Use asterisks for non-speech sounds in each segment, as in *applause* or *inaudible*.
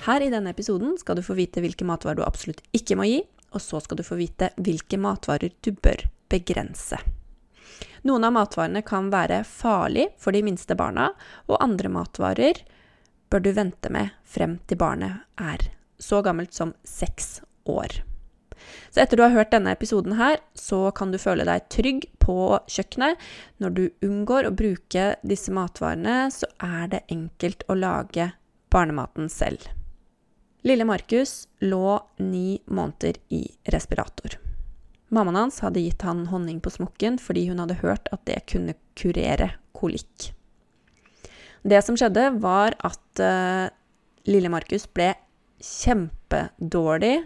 Her i denne episoden skal du få vite hvilke matvarer du absolutt ikke må gi, og så skal du få vite hvilke matvarer du bør begrense. Noen av matvarene kan være farlig for de minste barna, og andre matvarer bør du vente med frem til barnet er så gammelt som seks år. Så etter du har hørt denne episoden her, så kan du føle deg trygg på kjøkkenet. Når du unngår å bruke disse matvarene, så er det enkelt å lage barnematen selv. Lille Markus lå ni måneder i respirator. Mammaen hans hadde gitt han honning på smokken fordi hun hadde hørt at det kunne kurere kolikk. Det som skjedde, var at uh, lille Markus ble kjempedårlig.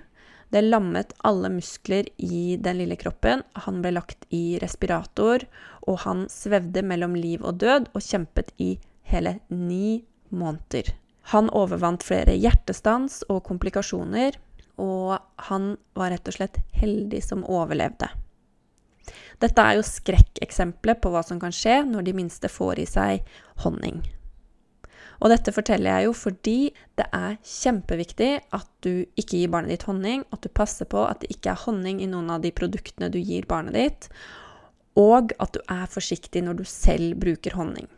Det lammet alle muskler i den lille kroppen. Han ble lagt i respirator, og han svevde mellom liv og død og kjempet i hele ni måneder. Han overvant flere hjertestans og komplikasjoner, og han var rett og slett heldig som overlevde. Dette er jo skrekkeksempelet på hva som kan skje når de minste får i seg honning. Og dette forteller jeg jo fordi det er kjempeviktig at du ikke gir barnet ditt honning, at du passer på at det ikke er honning i noen av de produktene du gir barnet ditt, og at du er forsiktig når du selv bruker honning.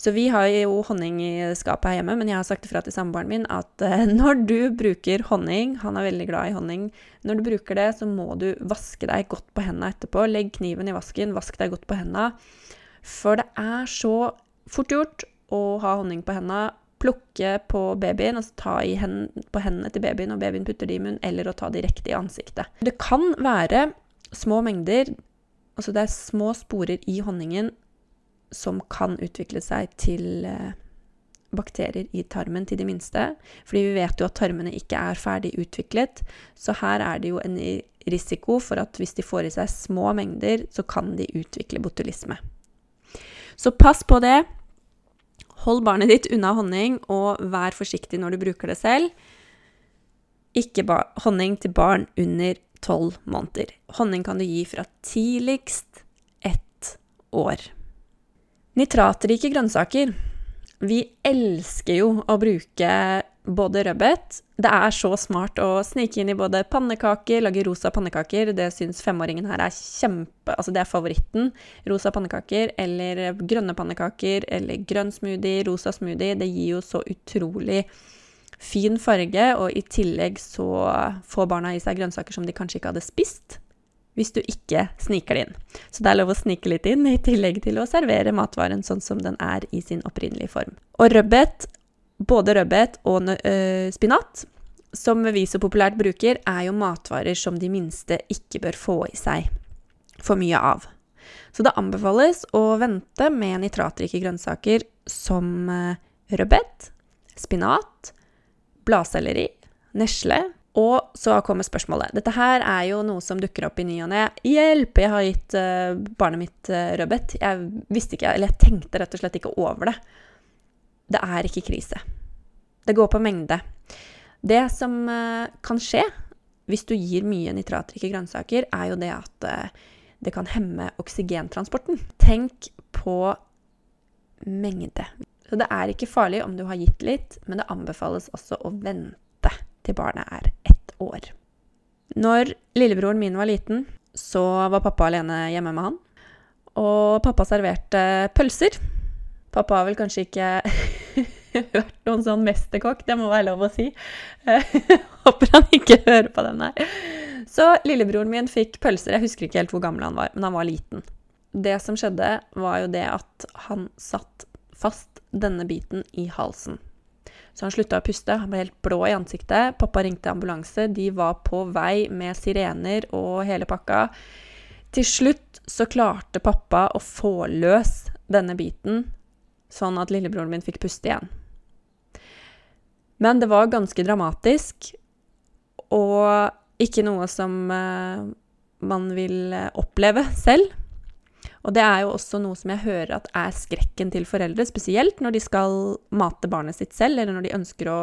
Så vi har jo honning i skapet her hjemme, men jeg har sagt ifra til samboeren min at uh, *laughs* når du bruker honning, han er veldig glad i honning, når du bruker det, så må du vaske deg godt på hendene etterpå. Legg kniven i vasken, vask deg godt på hendene. For det er så fort gjort å ha honning på hendene. Plukke på babyen, altså ta hen, på hendene til babyen og babyen putter det i munnen, eller å ta direkte i ansiktet. Det kan være små mengder, altså det er små sporer i honningen som kan utvikle seg til eh, bakterier i tarmen til de minste. Fordi vi vet jo at tarmene ikke er ferdig utviklet. Så her er det jo en risiko for at hvis de får i seg små mengder, så kan de utvikle botulisme. Så pass på det. Hold barnet ditt unna honning, og vær forsiktig når du bruker det selv. Ikke honning til barn under tolv måneder. Honning kan du gi fra tidligst ett år. Nitratrike grønnsaker. Vi elsker jo å bruke både rødbet Det er så smart å snike inn i både pannekaker, lage rosa pannekaker. Det syns femåringen her er kjempe Altså, det er favoritten. Rosa pannekaker eller grønne pannekaker eller grønn smoothie, rosa smoothie. Det gir jo så utrolig fin farge, og i tillegg så får barna i seg grønnsaker som de kanskje ikke hadde spist hvis du ikke sniker det inn. Så det er lov å snike litt inn, i tillegg til å servere matvaren sånn som den er i sin opprinnelige form. Og rødbet, både rødbet og øh, spinat, som vi så populært bruker, er jo matvarer som de minste ikke bør få i seg for mye av. Så det anbefales å vente med nitratrike grønnsaker som øh, rødbet, spinat, bladselleri, nesle, og så kommer spørsmålet. Dette her er jo noe som dukker opp i ny og ne. Hjelp! Jeg har gitt uh, barnet mitt uh, rødbet. Jeg visste ikke, eller jeg tenkte rett og slett ikke over det. Det er ikke krise. Det går på mengde. Det som uh, kan skje hvis du gir mye nitratrike grønnsaker, er jo det at det kan hemme oksygentransporten. Tenk på mengde. Så det er ikke farlig om du har gitt litt, men det anbefales også å vente til barnet er ett år. Når lillebroren min var liten, så var pappa alene hjemme med han. Og pappa serverte pølser. Pappa har vel kanskje ikke *laughs* hørt noen sånn mesterkokk, det må være lov å si. *laughs* Håper han ikke hører på den der. Så lillebroren min fikk pølser. Jeg husker ikke helt hvor gammel han var, men han var liten. Det som skjedde, var jo det at han satt fast denne biten i halsen. Så han slutta å puste. Han ble helt blå i ansiktet. Pappa ringte ambulanse. De var på vei med sirener og hele pakka. Til slutt så klarte pappa å få løs denne biten, sånn at lillebroren min fikk puste igjen. Men det var ganske dramatisk, og ikke noe som eh, man vil oppleve selv. Og det er jo også noe som jeg hører at er skrekken til foreldre, spesielt når de skal mate barnet sitt selv, eller når de ønsker å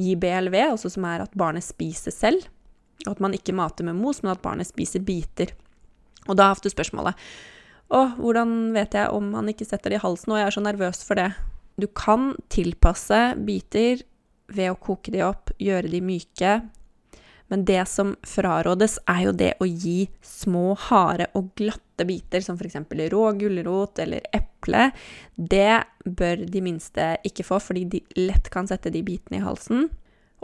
gi BLV, også som er at barnet spiser selv. Og at man ikke mater med mos, men at barnet spiser biter. Og da jeg hatt spørsmålet Å, hvordan vet jeg om man ikke setter det i halsen? Og jeg er så nervøs for det. Du kan tilpasse biter ved å koke de opp, gjøre de myke, men det som frarådes, er jo det å gi små, harde og glatte biter, som f.eks. rå gulrot eller eple. Det bør de minste ikke få, fordi de lett kan sette de bitene i halsen.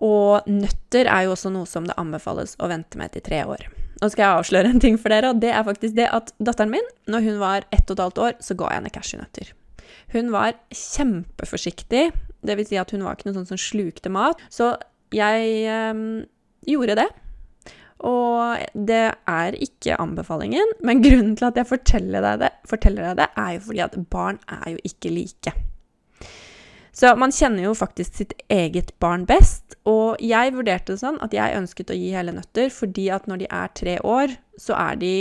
Og nøtter er jo også noe som det anbefales å vente med til tre år. Nå skal jeg avsløre en ting for dere, og det er faktisk det at datteren min, når hun var ett og et halvt år, så ga jeg henne cashewnøtter. Hun var kjempeforsiktig, vil si at hun var ikke noe sånn som slukte mat. Så jeg øh, gjorde det. Og det er ikke anbefalingen, men grunnen til at jeg forteller deg det, forteller deg det er jo fordi at barn er jo ikke like. Så man kjenner jo faktisk sitt eget barn best, og jeg vurderte det sånn at jeg ønsket å gi hele nøtter fordi at når de er tre år, så er de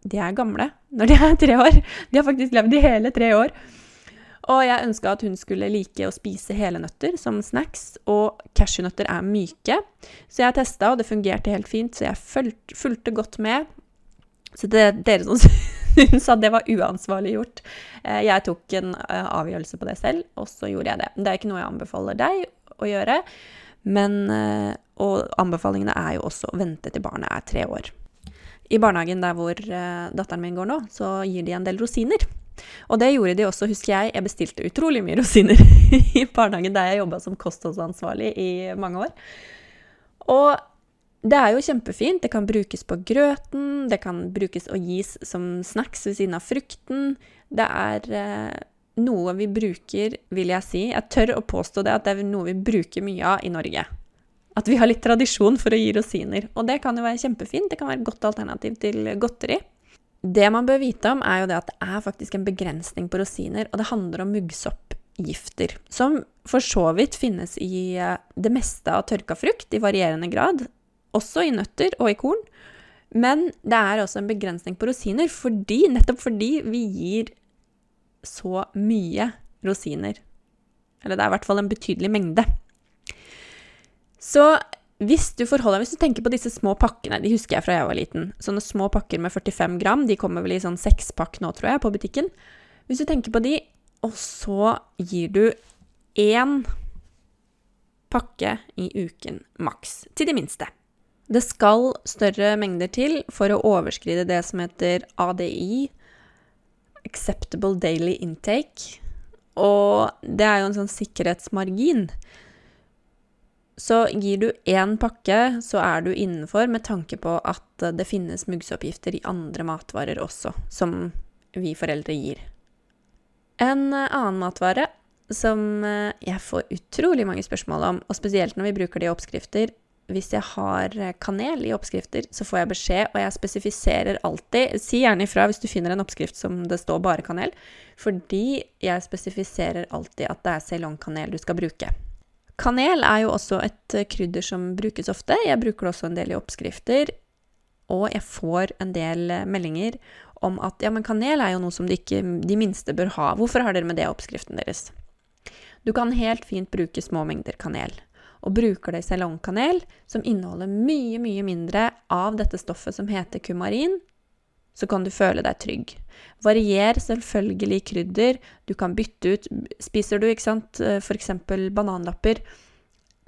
De er gamle når de er tre år. De har faktisk levd i hele tre år. Og jeg ønska at hun skulle like å spise hele nøtter som snacks, og cashewnøtter er myke. Så jeg testa, og det fungerte helt fint, så jeg fulgte, godt med. Så det er dere som *laughs* syns at det var uansvarlig gjort eh, Jeg tok en eh, avgjørelse på det selv, og så gjorde jeg det. Det er ikke noe jeg anbefaler deg å gjøre, men eh, Og anbefalingene er jo også å vente til barnet er tre år. I barnehagen der hvor datteren min går nå, så gir de en del rosiner. Og det gjorde de også, husker jeg. Jeg bestilte utrolig mye rosiner *laughs* i barnehagen der jeg jobba som kostholdsansvarlig i mange år. Og det er jo kjempefint. Det kan brukes på grøten, det kan brukes og gis som snacks ved siden av frukten. Det er eh, noe vi bruker, vil jeg si. Jeg tør å påstå det, at det er noe vi bruker mye av i Norge. At vi har litt tradisjon for å gi rosiner. Og det kan jo være kjempefint. Det kan være et godt alternativ til godteri. Det man bør vite om, er jo det at det er faktisk en begrensning på rosiner, og det handler om muggsoppgifter, som for så vidt finnes i eh, det meste av tørka frukt i varierende grad, også i nøtter og i korn. Men det er også en begrensning på rosiner, fordi, nettopp fordi vi gir så mye rosiner. Eller det er i hvert fall en betydelig mengde. Så hvis du forholder hvis du tenker på disse små pakkene, de husker jeg fra jeg var liten. Sånne små pakker med 45 gram, de kommer vel i sånn sekspakk nå, tror jeg, på butikken. Hvis du tenker på de, og så gir du én pakke i uken maks, til de minste. Det skal større mengder til for å overskride det som heter ADI, Acceptable Daily Intake, og det er jo en sånn sikkerhetsmargin. Så gir du én pakke, så er du innenfor med tanke på at det finnes muggsoppgifter i andre matvarer også, som vi foreldre gir. En annen matvare som eh, jeg får utrolig mange spørsmål om, og spesielt når vi bruker det i oppskrifter Hvis jeg har kanel i oppskrifter, så får jeg beskjed, og jeg spesifiserer alltid Si gjerne ifra hvis du finner en oppskrift som det står bare kanel, fordi jeg spesifiserer alltid at det er ceylon-kanel du skal bruke. Kanel er jo også et eh, krydder som brukes ofte. Jeg bruker det også en del i oppskrifter. Og jeg får en del eh, meldinger om at ja, men kanel er jo noe som de, ikke, de minste bør ha. Hvorfor har dere med det oppskriften deres? Du kan helt fint bruke små mengder kanel. Og bruker det i salongkanel, som inneholder mye, mye mindre av dette stoffet som heter kumarin, så kan du føle deg trygg. Varier selvfølgelig krydder. Du kan bytte ut Spiser du ikke sant, eh, f.eks. bananlapper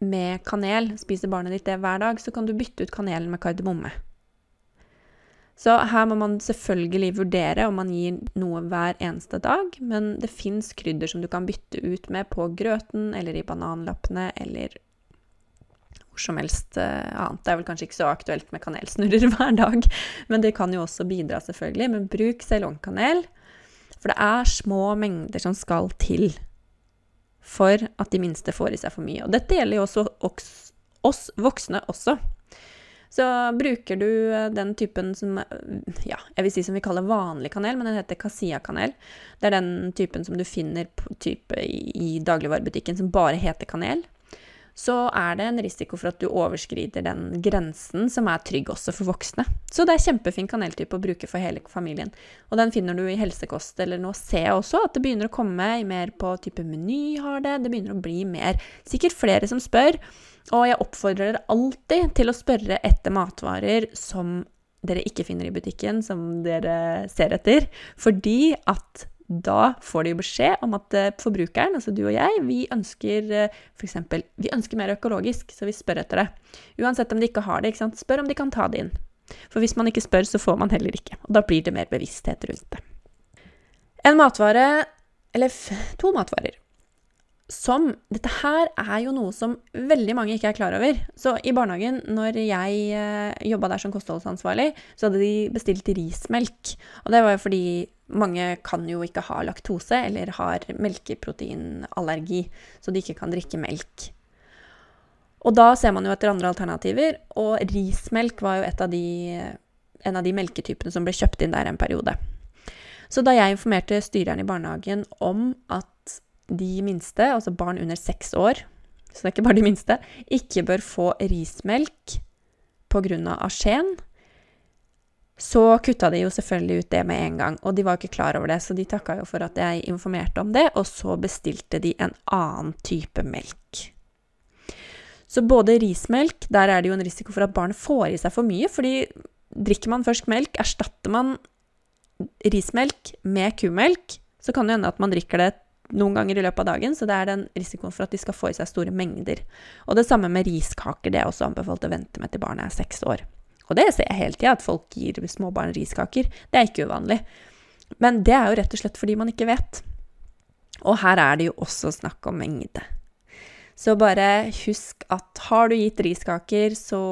med kanel, spiser barnet ditt det hver dag, så kan du bytte ut kanelen med kardemomme. Så her må man selvfølgelig vurdere om man gir noe hver eneste dag, men det fins krydder som du kan bytte ut med på grøten eller i bananlappene eller hvor som helst uh, annet. Det er vel kanskje ikke så aktuelt med kanelsnurrer *laughs* hver dag, men det kan jo også bidra, selvfølgelig. Men bruk selongkanel, for det er små mengder som skal til for at de minste får i seg for mye. Og dette gjelder jo også oss voksne også. Så bruker du eh, den typen som ja, jeg vil si som vi kaller vanlig kanel, men den heter Cassia-kanel. Det er den typen som du finner type i dagligvarebutikken som bare heter kanel. Så er det en risiko for at du overskrider den grensen som er trygg også for voksne. Så det er kjempefin kaneltype å bruke for hele familien. Og den finner du i helsekost, eller nå ser jeg også at det begynner å komme mer på type Meny har det, det begynner å bli mer. Sikkert flere som spør, og jeg oppfordrer dere alltid til å spørre etter matvarer som dere ikke finner i butikken, som dere ser etter, fordi at da får de beskjed om at eh, forbrukeren, altså du og jeg, vi ønsker eh, f.eks. Vi ønsker mer økologisk, så vi spør etter det. Uansett om de ikke har det, ikke spør om de kan ta det inn. For hvis man ikke spør, så får man heller ikke. Og da blir det mer bevissthet rundt det. En matvare, eller to matvarer, som Dette her er jo noe som veldig mange ikke er klar over. Så i barnehagen, når jeg eh, jobba der som kostholdsansvarlig, så hadde de bestilt rismelk. Og det var jo fordi mange kan jo ikke ha laktose eller har melkeproteinallergi, så de ikke kan drikke melk. Og da ser man jo etter andre alternativer, og rismelk var jo av de, en av de melketypene som ble kjøpt inn der en periode. Så da jeg informerte styreren i barnehagen om at de minste, altså barn under seks år, så det er ikke bare de minste, ikke bør få rismelk pga. arsen, så kutta de jo selvfølgelig ut det med en gang. Og de var ikke klar over det, så de takka jo for at jeg informerte om det, og så bestilte de en annen type melk. Så både rismelk, der er det jo en risiko for at barnet får i seg for mye, fordi drikker man først melk, erstatter man rismelk med kumelk, så kan det hende at man drikker det noen ganger i løpet av dagen, så det er den risikoen for at de skal få i seg store mengder. Og det samme med riskaker, det er også anbefalt å vente med til barnet er seks år. Og det ser jeg hele tida, at folk gir småbarn riskaker. Det er ikke uvanlig. Men det er jo rett og slett fordi man ikke vet. Og her er det jo også snakk om mengde. Så bare husk at har du gitt riskaker, så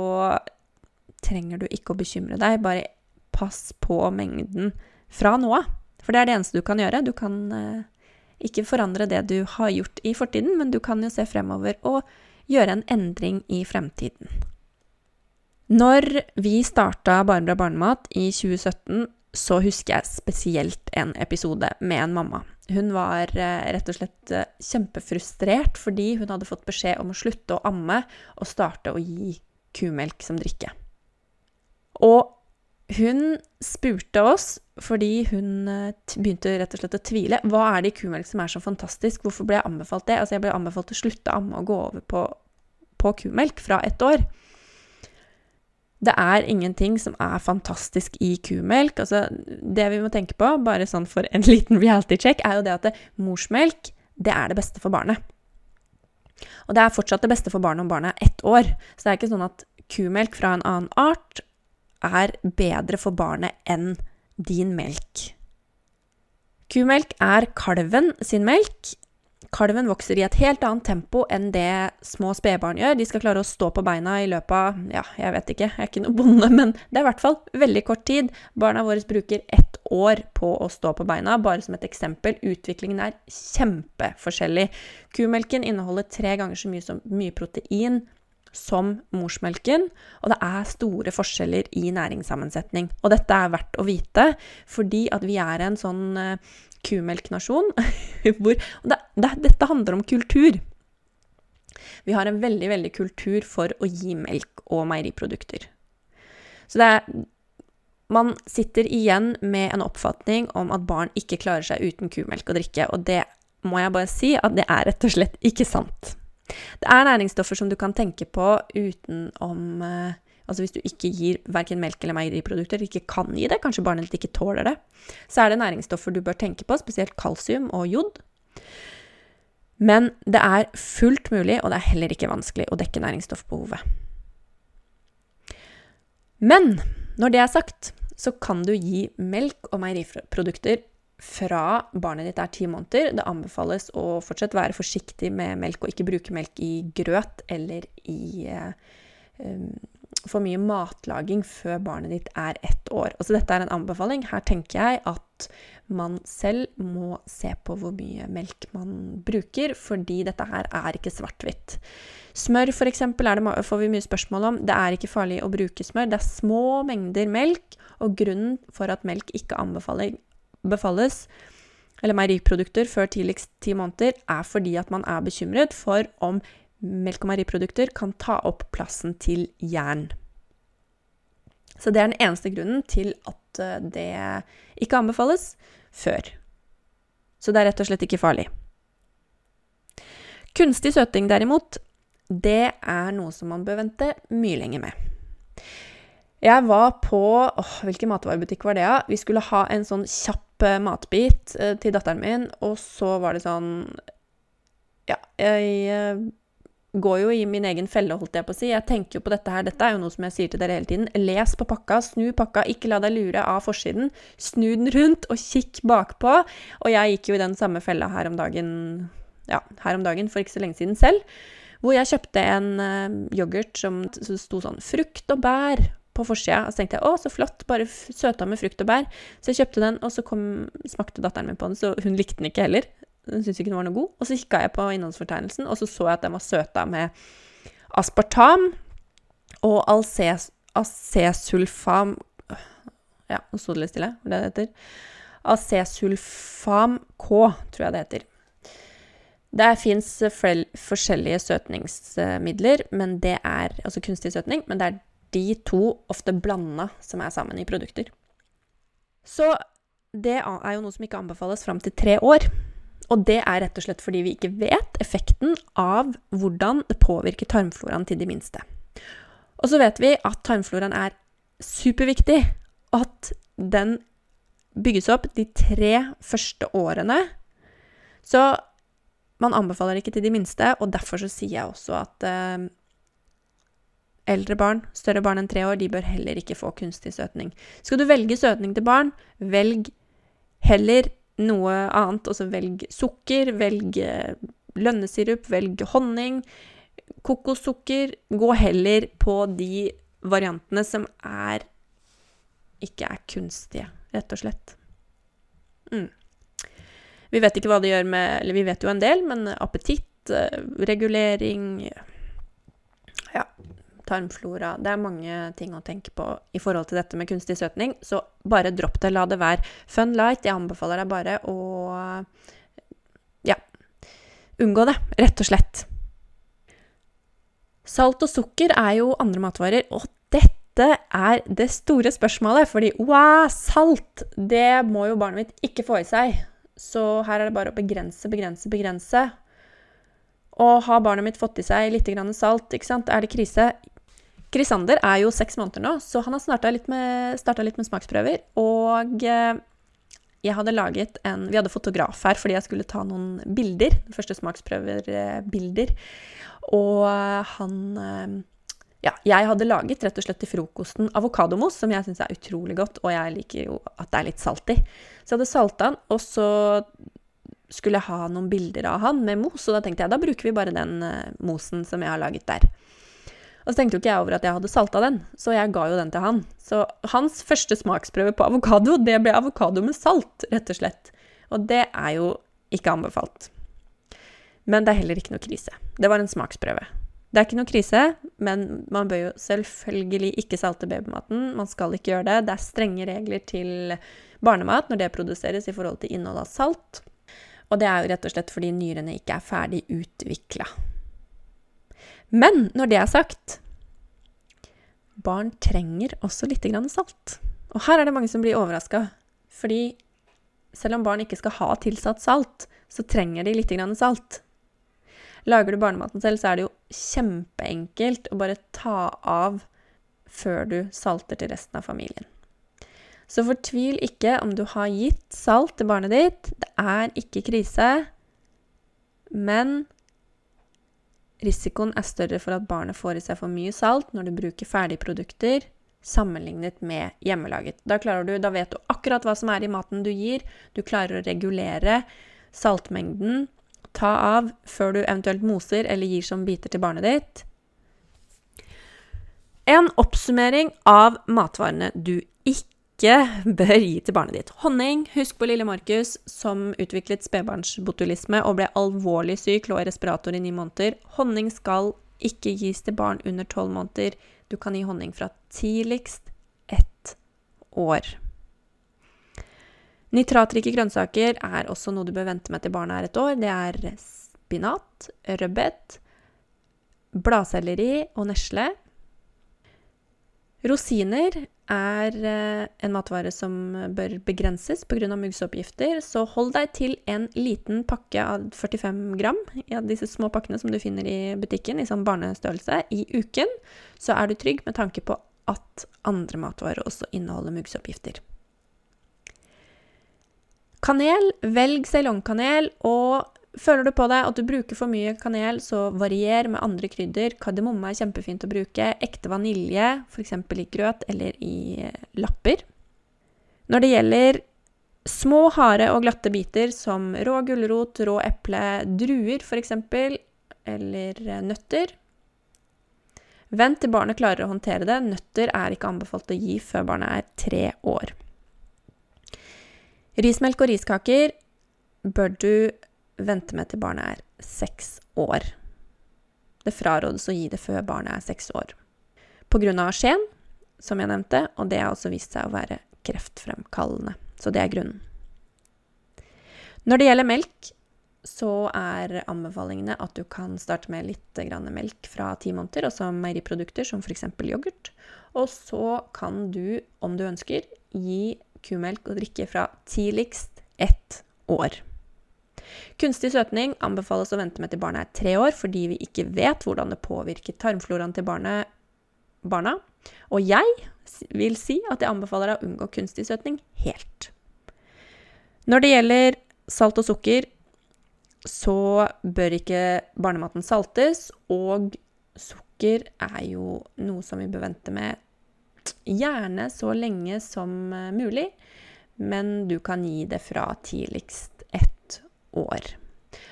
trenger du ikke å bekymre deg. Bare pass på mengden fra nå av. For det er det eneste du kan gjøre. Du kan eh, ikke forandre det du har gjort i fortiden, men du kan jo se fremover og gjøre en endring i fremtiden. Når vi starta Bare barnemat i 2017, så husker jeg spesielt en episode med en mamma. Hun var eh, rett og slett eh, kjempefrustrert fordi hun hadde fått beskjed om å slutte å amme og starte å gi kumelk som drikke. Og hun spurte oss fordi hun eh, begynte rett og slett å tvile. Hva er det i kumelk som er så fantastisk? Hvorfor ble jeg anbefalt det? Altså, jeg ble anbefalt å slutte å amme og gå over på, på kumelk fra ett år. Det er ingenting som er fantastisk i kumelk. Altså, det vi må tenke på, bare sånn for en *laughs* liten reality check, er jo det at det, morsmelk, det er det beste for barnet. Og det er fortsatt det beste for barnet om barnet er ett år. Så det er ikke sånn at kumelk fra en annen art er bedre for barnet enn din melk. Kumelk er kalven sin melk. Kalven vokser i et helt annet tempo enn det små spedbarn gjør. De skal klare å stå på beina i løpet av ja, jeg vet ikke, jeg er ikke noe bonde, *laughs* men det er i hvert fall veldig kort tid. Barna våre bruker ett år på å stå på beina, bare som et eksempel. Utviklingen er kjempeforskjellig. Kumelken inneholder tre ganger så mye, som, mye protein som morsmelken, og det er store forskjeller i næringssammensetning. Og dette er verdt å vite, fordi at vi er en sånn uh, kumelknasjon *laughs* hvor det, det, Dette handler om kultur. Vi har en veldig, veldig kultur for å gi melk og meieriprodukter. Så det er Man sitter igjen med en oppfatning om at barn ikke klarer seg uten kumelk å drikke, og det må jeg bare si at det er rett og slett ikke sant. Det er næringsstoffer som du kan tenke på utenom eh, Altså hvis du ikke gir verken melk eller meieriprodukter, ikke kan gi det, kanskje barnet ditt ikke tåler det, så er det næringsstoffer du bør tenke på, spesielt kalsium og jod. Men det er fullt mulig, og det er heller ikke vanskelig, å dekke næringsstoffbehovet. Men når det er sagt, så kan du gi melk og meieriprodukter fra barnet ditt er ti måneder. Det anbefales å fortsatt være forsiktig med melk og ikke bruke melk i grøt eller i um, for mye matlaging før barnet ditt er ett år. Altså dette er en anbefaling. Her tenker jeg at man selv må se på hvor mye melk man bruker, fordi dette her er ikke svart-hvitt. Smør for eksempel, det, får vi mye spørsmål om. Det er ikke farlig å bruke smør. Det er små mengder melk, og grunnen for at melk ikke anbefales eller meieriprodukter, før tidligst ti måneder, er fordi at man er bekymret for om melk- og meieriprodukter kan ta opp plassen til jern. Så det er den eneste grunnen til at eh, det ikke anbefales før. Så det er rett og slett ikke farlig. Kunstig søting, derimot, det er noe som man bør vente mye lenger med. Jeg var på åh, Hvilken matvarebutikk var det, da? Ja? Vi skulle ha en sånn kjapp uh, matbit uh, til datteren min, og så var det sånn Ja, jeg går jo i min egen felle, holdt jeg på å si. Jeg tenker jo på dette her. Dette er jo noe som jeg sier til dere hele tiden. Les på pakka, snu pakka, ikke la deg lure av forsiden. Snu den rundt, og kikk bakpå. Og jeg gikk jo i den samme fella her om dagen, ja, her om dagen for ikke så lenge siden selv. Hvor jeg kjøpte en yoghurt som sto sånn frukt og bær på forsida. Og så tenkte jeg å, så flott, bare søta med frukt og bær. Så jeg kjøpte den, og så kom, smakte datteren min på den, så hun likte den ikke heller. Hun syntes ikke den var noe god. Og så kikka jeg på innholdsfortegnelsen, og så så jeg at den var søta med aspartam og acesulfam Ja, nå sto det litt stille, hva det heter. Acesulfam K, tror jeg det heter. Det fins forskjellige søtningsmidler, men det er altså kunstig søtning, men det er de to ofte blanda som er sammen i produkter. Så det er jo noe som ikke anbefales fram til tre år. Og det er rett og slett fordi vi ikke vet effekten av hvordan det påvirker tarmfloraen til de minste. Og så vet vi at tarmfloraen er superviktig, og at den bygges opp de tre første årene. Så man anbefaler ikke til de minste, og derfor så sier jeg også at eh, Eldre barn, større barn enn tre år, de bør heller ikke få kunstig søtning. Skal du velge søtning til barn, velg heller noe annet. Altså velg sukker, velg eh, lønnesirup, velg honning, kokossukker. Gå heller på de variantene som er ikke er kunstige, rett og slett. Mm. Vi vet ikke hva det gjør med Eller vi vet jo en del, men appetitt, eh, regulering Ja, tarmflora Det er mange ting å tenke på i forhold til dette med kunstig søtning, så bare dropp det. La det være fun light. Jeg anbefaler deg bare å ja, unngå det, rett og slett. Salt og sukker er jo andre matvarer, og dette er det store spørsmålet. Fordi wow, salt, det må jo barnet mitt ikke få i seg. Så her er det bare å begrense, begrense, begrense. Og har barnet mitt fått i seg litt salt, ikke sant? er det krise? Grisander er jo seks måneder nå, så han har starta litt, litt, med smaksprøver. Og eh, jeg hadde laget en Vi hadde fotograf her fordi jeg skulle ta noen bilder. Første smaksprøver-bilder. Og han eh, Ja, jeg hadde laget rett og slett til frokosten avokadomos, som jeg syns er utrolig godt, og jeg liker jo at det er litt salt i. Så jeg hadde salta den, og så skulle jeg ha noen bilder av han med mos, og da tenkte jeg da bruker vi bare den mosen som jeg har laget der. Og så tenkte jo ikke jeg over at jeg hadde salta den, så jeg ga jo den til han. Så hans første smaksprøve på avokado, det ble avokado med salt, rett og slett. Og det er jo ikke anbefalt. Men det er heller ikke noe krise. Det var en smaksprøve. Det er ikke noe krise, men man bør jo selvfølgelig ikke salte babymaten. Man skal ikke gjøre det. Det er strenge regler til barnemat når det produseres i forhold til innhold av salt. Og det er jo rett og slett fordi nyrene ikke er ferdig utvikla. Men når det er sagt Barn trenger også litt salt. Og her er det mange som blir overraska. Fordi selv om barn ikke skal ha tilsatt salt, så trenger de litt salt. Lager du barnematen selv, så er det jo kjempeenkelt å bare ta av før du salter til resten av familien. Så fortvil ikke om du har gitt salt til barnet ditt. Det er ikke krise. Men Risikoen er større for at barnet får i seg for mye salt når du bruker ferdigprodukter sammenlignet med hjemmelaget. Da, du, da vet du akkurat hva som er i maten du gir. Du klarer å regulere saltmengden. Ta av før du eventuelt moser eller gir som biter til barnet ditt. En oppsummering av matvarene du ikke ikke bør gi til barnet ditt. Honning. Husk på lille Markus som utviklet spedbarnsbotulisme og ble alvorlig syk, lå i respirator i ni måneder. Honning skal ikke gis til barn under tolv måneder. Du kan gi honning fra tidligst ett år. Nitratrike grønnsaker er også noe du bør vente med til barnet er et år. Det er spinat, rødbet, bladselleri og nesle. Rosiner er eh, en matvare som bør begrenses pga. muggsoppgifter, så hold deg til en liten pakke av 45 gram i disse små pakkene som du finner i butikken i sånn barnestørrelse, i uken. Så er du trygg med tanke på at andre matvarer også inneholder muggsoppgifter. Kanel. Velg ceylonkanel, og Føler du på deg at du bruker for mye kanel, så varier med andre krydder. Kardemomme er kjempefint å bruke. Ekte vanilje, f.eks. i grøt eller i eh, lapper. Når det gjelder små, harde og glatte biter som rå gulrot, rå eple, druer f.eks., eller eh, nøtter Vent til barnet klarer å håndtere det. Nøtter er ikke anbefalt å gi før barnet er tre år. Rismelk og riskaker bør du vente med til barnet er seks år. Det frarådes å gi det før barnet er seks år. Av skjen, som jeg nevnte, og det har også vist seg å være kreftfremkallende. Så det er grunnen. Når det gjelder melk, så er anbefalingene at du kan starte med litt melk fra ti måneder, altså meieriprodukter som f.eks. yoghurt. Og så kan du, om du ønsker, gi kumelk og drikke fra tidligst ett år. Kunstig søtning anbefales å vente med til barnet er tre år, fordi vi ikke vet hvordan det påvirker tarmfloraen til barnet, barna. Og jeg vil si at jeg anbefaler deg å unngå kunstig søtning helt. Når det gjelder salt og sukker, så bør ikke barnematen saltes, og sukker er jo noe som vi bør vente med gjerne så lenge som mulig, men du kan gi det fra tidligst år.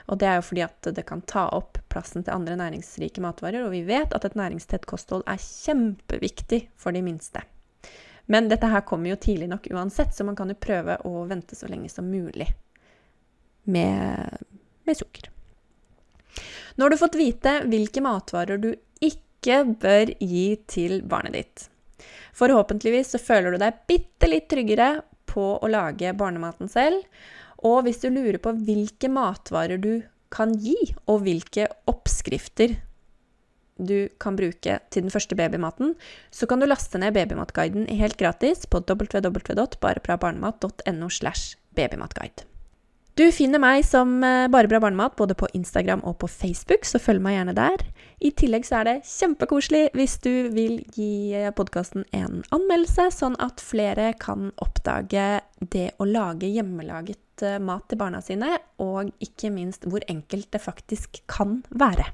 Og det er jo fordi at det kan ta opp plassen til andre næringsrike matvarer, og vi vet at et næringstett kosthold er kjempeviktig for de minste. Men dette her kommer jo tidlig nok uansett, så man kan jo prøve å vente så lenge som mulig med, med sukker. Nå har du fått vite hvilke matvarer du ikke bør gi til barnet ditt. Forhåpentligvis så føler du deg bitte litt tryggere på å lage barnematen selv, og hvis du lurer på hvilke matvarer du kan gi, og hvilke oppskrifter du kan bruke til den første babymaten, så kan du laste ned Babymatguiden helt gratis på www.bareprabarnemat.no. slash babymatguide. Du finner meg som eh, Bare bra barnemat både på Instagram og på Facebook, så følg meg gjerne der. I tillegg så er det kjempekoselig hvis du vil gi eh, podkasten en anmeldelse, sånn at flere kan oppdage det å lage hjemmelaget eh, mat til barna sine, og ikke minst hvor enkelt det faktisk kan være.